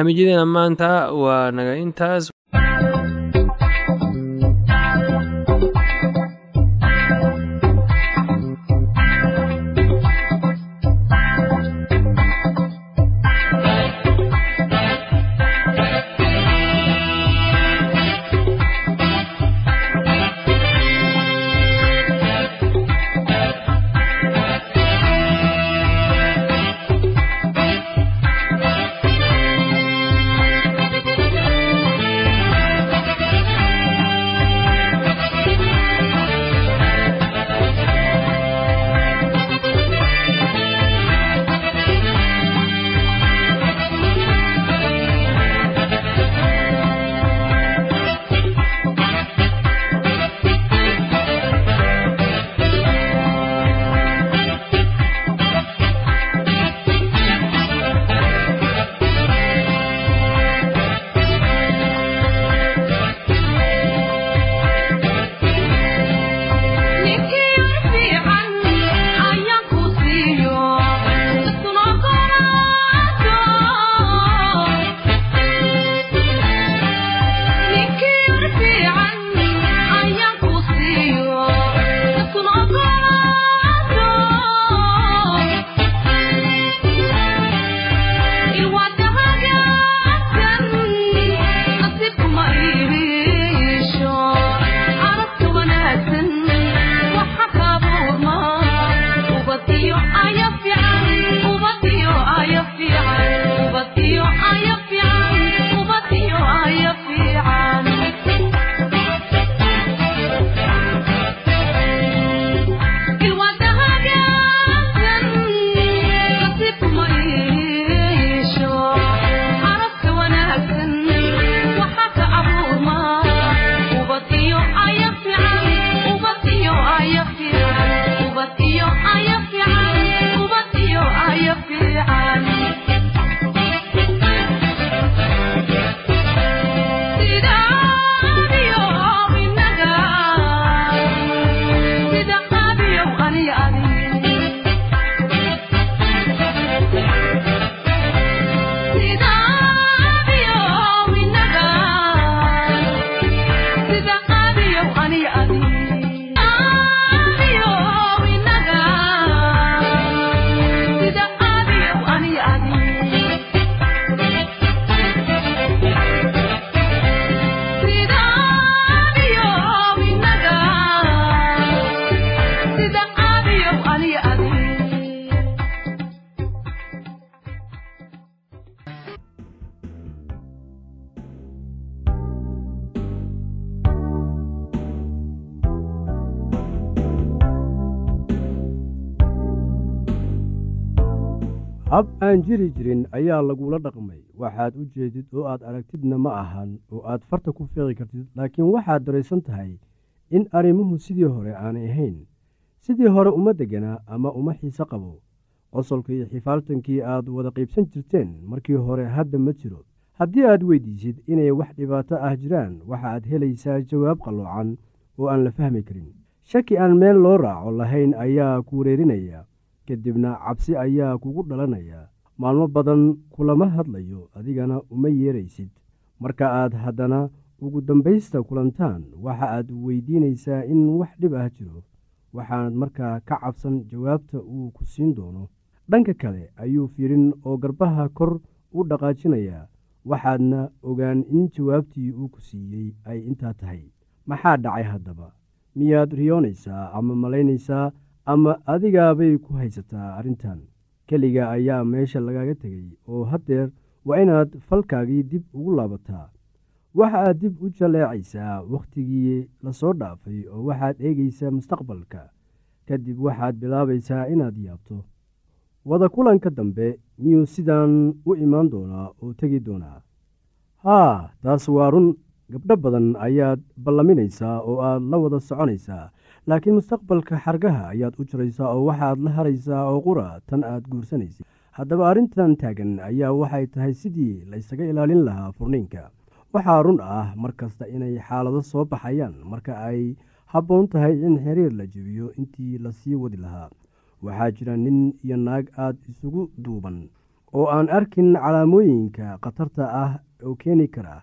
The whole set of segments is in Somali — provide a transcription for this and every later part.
barnaamijyadeena maanta waa naga intaas hab aan jiri jirin ayaa lagula dhaqmay. Waxaad u jeedid oo aad aragtidna ma ahan oo aad farta ku fiiqi kartid laakiin waxaad daraysan tahay in arrimuhu sidii hore aanay ahayn. Sidii hore uma deganaa ama uma xiise qabo. Qosolkii iyo xifaaltankii aad wada qaybsan jirteen markii hore hadda ma jiro. Haddii aad weydiisid inay wax dhibaato ah jiraan waxaaad helaysaa jawaab qalloocan oo aan la fahmi karin. Shaki aan meel loo raaco lahayn ayaa ku wareerinaya kadibna cabsi ayaa kugu dhalanaya. Maalmo badan kulama hadlayo adigana uma yeeraysid. Marka aad haddana ugu dambaysta kulantaan waxa aad weydiinaysaa in wax dhib ah jiro. Waxaanad markaa ka cabsan jawaabta uu ku siin doono. Dhanka kale ayuu fiirin oo garbaha kor u dhaqaajinayaa waxaadna ogaan in jawaabtii uu ku siiyey ay intaa tahay. Maxaa dhacay haddaba? Miyaad riyoonaysaa ama malaynaysaa ama adigaabay ku haysataa arrintan. Keliga ayaa meesha lagaga tegey oo haddeer waa inaad falkaagii dib ugu laabataa. Waxa aad dib u jaleecaysaa wakhtigii la soo dhaafay oo waxaad eegaysaa mustaqbalka. Kadib waxaad bilaabaysaa inaad yaabto. Wada kulanka dambe miyuu sidaan u imaan doonaa oo tegi doonaa? Haa taas waa run gabdho badan ayaad ballaminaysaa oo aad la wada soconaysaa laakiin mustaqbalka xargaha ayaad u jiraysaa oo waxaad la haraysaa oo qura tan aad guursanaysa. Haddaba arrintan taagan ayaa waxay tahay sidii laysaga ilaalin lahaa furniinka. Waxaa run ah mar kasta inay xaalado soo baxayaan marka ay habboon tahay in xiriir la jebiyo intii la sii wadi lahaa. Waxaa jira nin iyo naag aad isugu duuban oo aan arkin calaamooyinka khatarta ah oo keeni kara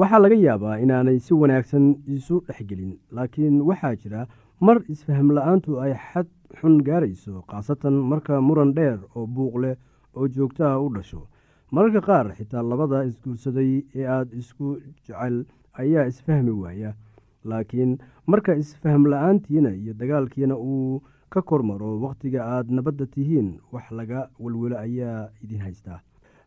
waxaa laga yaabaa inaanay si wanaagsan isu dhexgelin laakiin waxaa jira mar isfaham la'aantu ay xad xun gaarayso khaasatan marka muran dheer oo buuq leh oo joogtaha u dhasho. Mararka qaar xitaa labada isguursaday ee aada isku jecel ayaa isfahmi waaya laakiin marka isfaham la'aantiina iyo dagaalkiina uu ka kormaro wakhtiga aad nabadda tihiin wax laga welwelo ayaa idin haystaa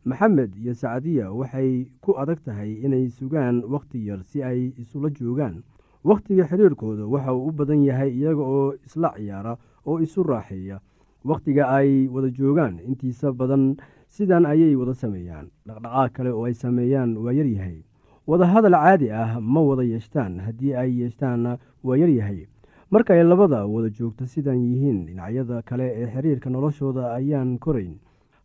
maxamed iyo sacadiya waxay ku adag tahay inay sugaan wakhti yar si ay isula joogaan. Wakhtiga xiriirkooda waxa uu u badan yahay iyaga oo isla ciyaara oo isu raaxeeya. Wakhtiga ay wada joogaan intiisa badan sidan ayay wada sameeyaan. Dhaqdhaqaaq kale oo ay sameeyaan waa yaryahay wada hadal caadi ah ma wada yeeshtaan haddii ay yeeshtaanna waa yaryahay marka ay labada wada joogto sidan yihiin dhinacyada kale ee xiriirka noloshooda ayaan korayn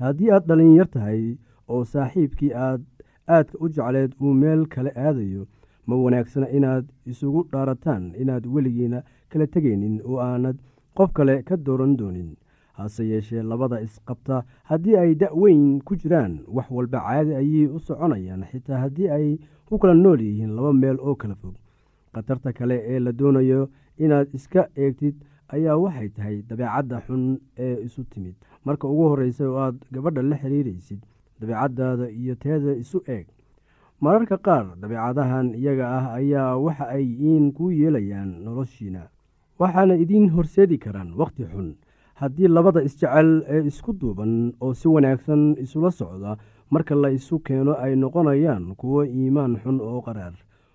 haddii aad dhalinyar tahay oo saaxiibkii aad aadka u jecleed uu meel kale aadayo ma wanaagsana inaad isugu dhaarataan inaad weligiina kala tegaynin oo aanad qof kale ka dooran doonin. Hase yeeshee labada isqabta haddii ay da-weyn ku jiraan wax walba caadi ayay u soconayaan xitaa haddii ay ku kala nool yihiin laba meel oo kala fog. Khatarta kale ee la doonayo inaad iska eegtid ayaa waxay tahay dabeecadda xun ee isu timid. Marka ugu horreysa oo aad gabadha la xiriiraysid dabeecaddaada iyo teeda isu eeg. Mararka qaar dabeecadahan iyaga ah ayaa waxa ay iin kuu yeelayaan noloshiina waxaana idiin horseedi karaan wakhti xun. Haddii labada isjecel ee isku duuban oo si wanaagsan isula socda marka la isu keeno ay noqonayaan kuwo iimaan xun oo qaraar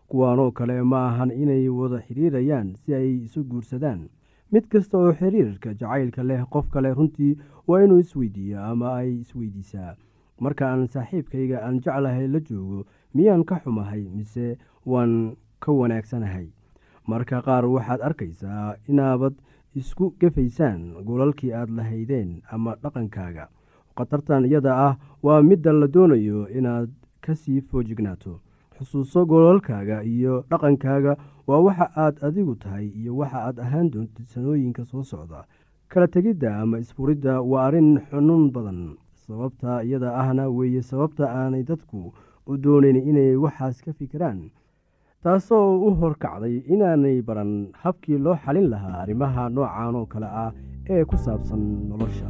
kuwaanoo kale ma ahan inay wada xiriirayaan si ay isu guursadaan mid kasta oo xiriirka jacaylka leh qof kale runtii waa inuu isweydiiya ama ay isweydiisaa marka aan saaxiibkayga aan jeclahay la joogo miyaan ka xumahay mise waan ka wanaagsanahay? Marka qaar waxaad arkaysaa inaabad isku gefaysaan goolalkii aad lahaydeen ama dhaqankaaga. Khatartan iyada ah waa midda la doonayo inaad ka sii foojignaato xusuuso golalkaaga iyo dhaqankaaga waa waxa aad adigu tahay iyo waxa aad ahaan doontid sanooyinka soo socda. Kala tegidda ama isfuridda waa arrin xunuun badan sababta iyada ahna weeye sababta aanay dadku u doonayn inay waxaas ka fikiraan taasoo u horkacday inaanay baran habkii loo xalin lahaa arrimaha noocan oo kale ah ee ku saabsan nolosha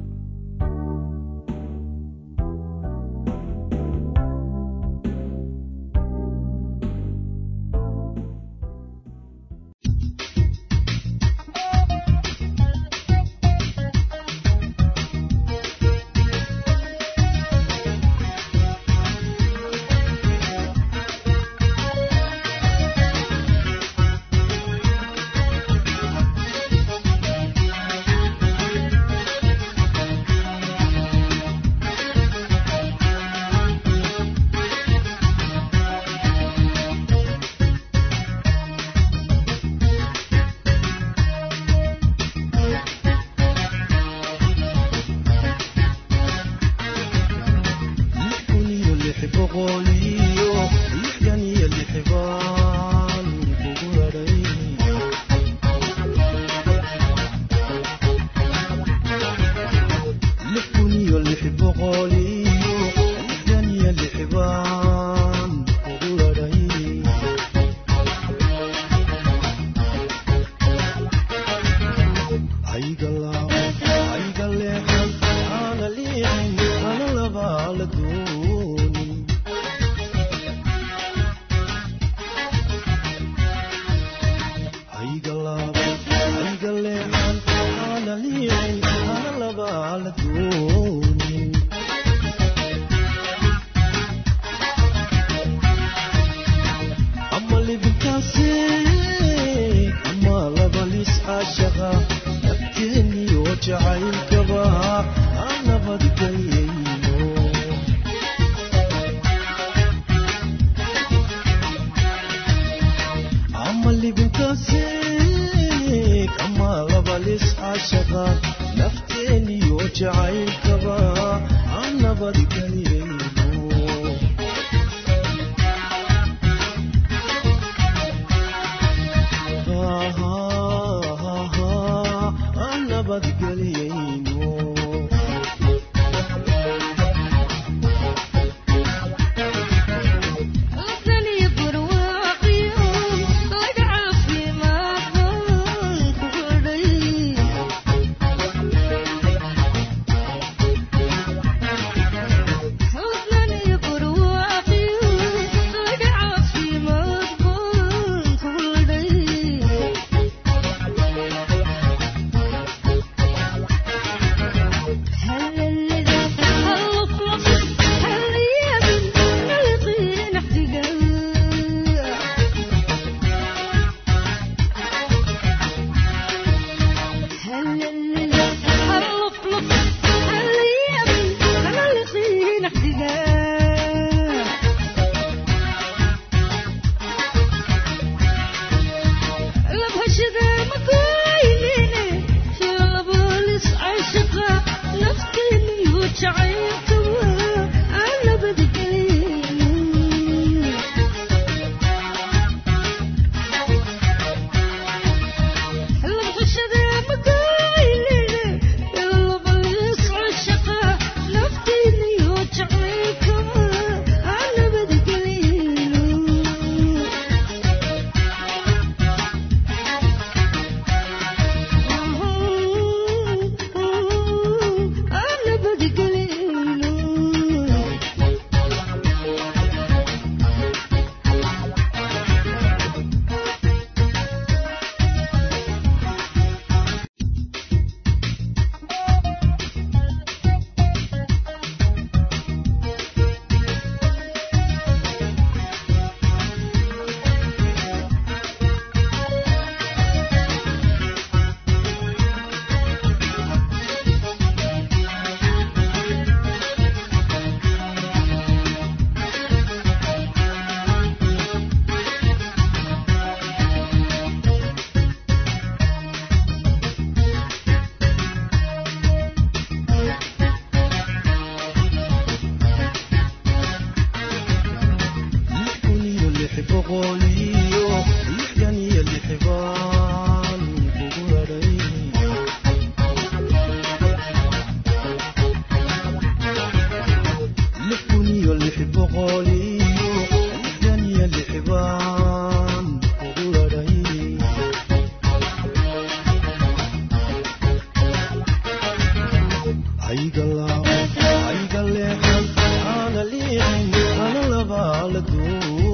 abaaladuun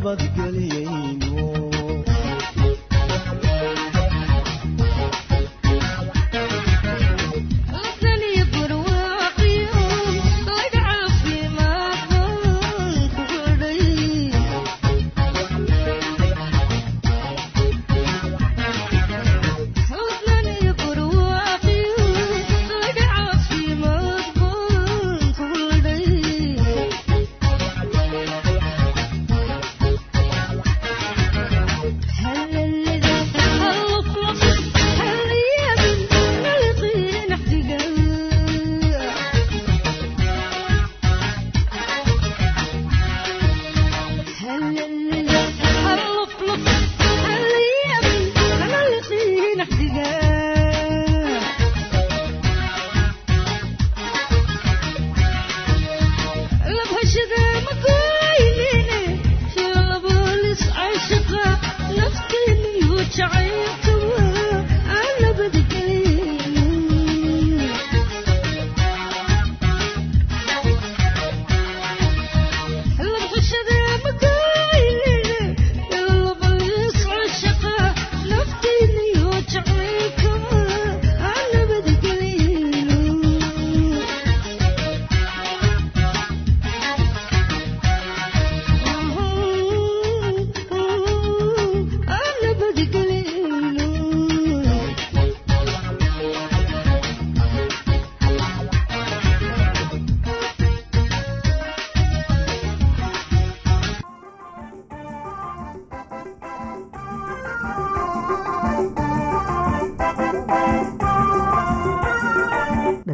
nabadgelyayni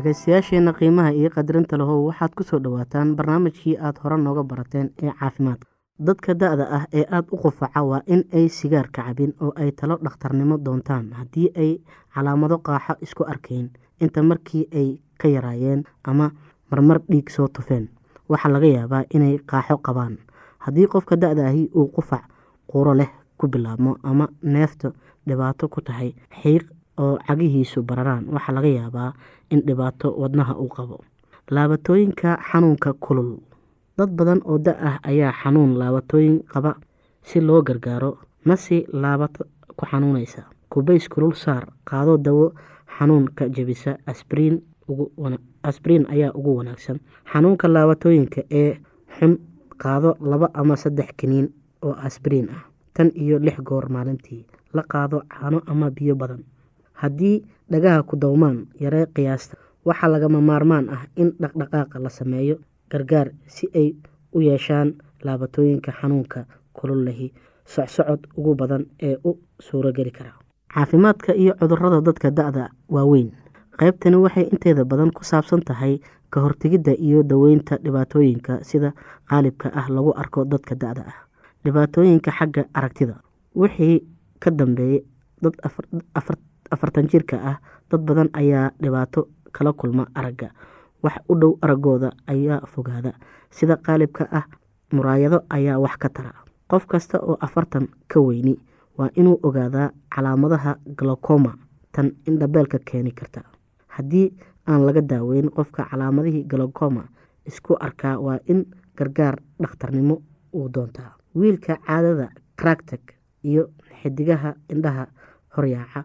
dhegaystayaasheenna qiimaha iyo qadarinta lahow waxaad ku soo dhowaataan barnaamijkii aad hore nooga barateen ee caafimaadka dadka da-da ah ee aada u qufaca waa in ay sigaarka cabin oo ay talo dhakhtarnimo doontaan haddii ay calaamado qaaxo isku arkayn inta markii ay ka yaraayeen ama marmar dhiig soo tufeen. Waxaa laga yaabaa inay qaaxo qabaan. Haddii qofka da-da ahi uu qufac quro leh ku bilaabmo ama neefta dhibaato ku tahay xiiq oo cagihiisu bararaan. Waxaa laga yaabaa in dhibaato wadnaha uu qabo. Laabatooyinka xanuunka kulul. Dad badan oo da ah ayaa xanuun laabatooyin qaba si loo gargaaro. Masi laabad ku xanuunaysa. Kubays kulul saar qaado dawo xanuunka jebisa asbriin ayaa ugu wanaagsan. Xanuunka laabatooyinka ee xun qaado laba ama saddex kiniin oo asbriin ah tan iyo lix goor maalintii. La qaado caano ama biyo badan haddii dhagaha ku dawmaan yaree qiyaasta waxaa lagama maarmaan ah in dhaqdhaqaaqa la sameeyo gargaar si ay u yeeshaan laabatooyinka xanuunka kululahi socsocod ugu badan ee u suurogeli kara. Caafimaadka iyo cudurrada dadka da-da waaweyn qaybtani waxay inteeda badan ku saabsan tahay ka hortegidda iyo daweynta dhibaatooyinka sida qaalibka ah lagu arko dadka da-da ah. Dhibaatooyinka xagga aragtida. Wixii ka dambeeyey dad afartan jirka ah dad badan ayaa dhibaato kala kulma aragga. Wax u dhow araggooda ayaa fogaada. Sida qaalibka ah muraayado ayaa wax ka tara. Qof kasta oo afartan ka weyni waa inuu ogaadaa calaamadaha glocoma tan indhabeelka keeni karta. Haddii aan laga daaweyn qofka calaamadihii galokoma isku arkaa waa in gargaar dhakhtarnimo uu doontaa. Wiilka caadada karagtag iyo xidigaha indhaha horyaaca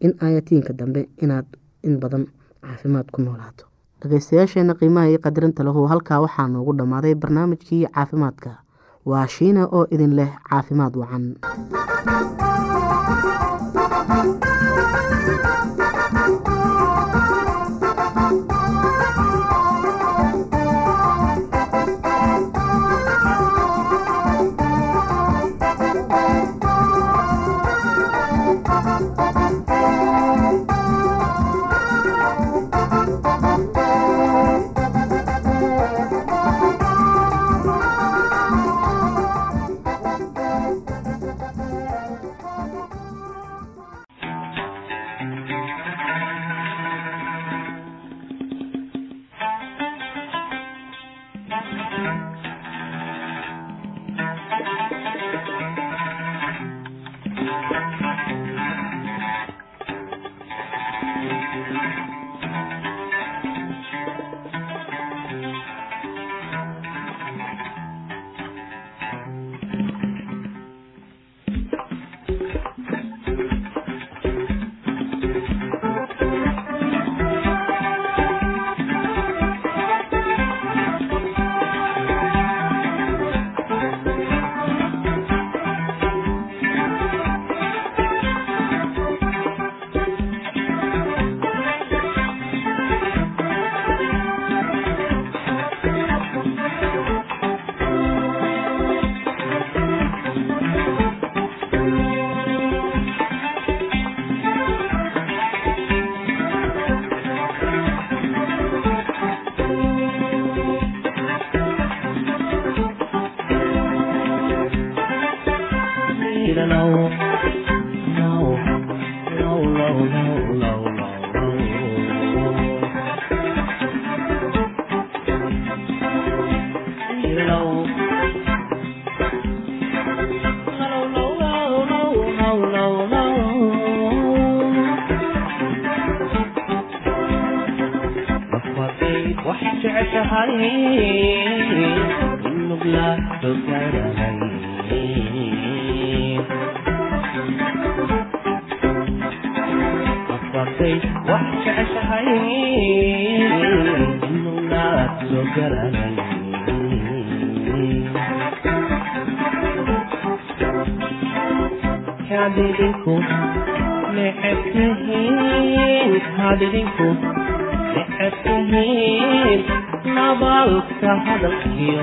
in aayatiinka dambe inaad in badan caafimaad ku noolaato. Dhageystayaasheena qiimaha iyo qadarinta lahu halkaa waxaa noogu dhammaaday barnaamijkii caafimaadka. Waa shiina oo idin leh caafimaad wacan dhogla dhoglanayeen afartay wax jeceshahay inaad soo garanay hadidinku necebtihiin hadidinku necebtihiin nabalka hadalkiyo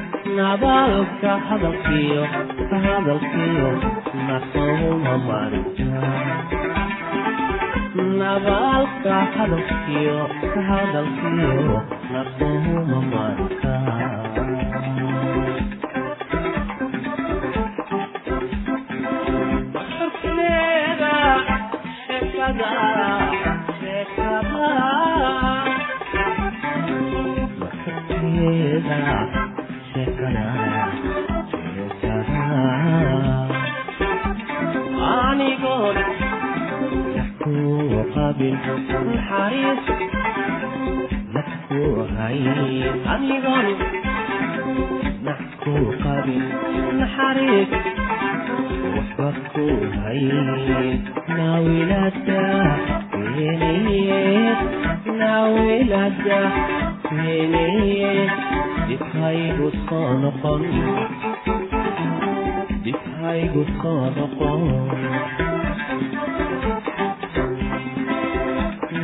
nabaalka hadalkiyo hadalkiyo nasuuma marisa nabaalka hadalkiyo hadalkiyo nasuuma marisa anigoon naxkuu qabin naxariis naxkuu hayn anigoon naxkuu qabin naxariis waxba kuu hayn naawilada weeneed naawilada weeneed dibhaygu soo noqon dibhaygu soo noqon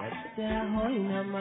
Let's go home, I'm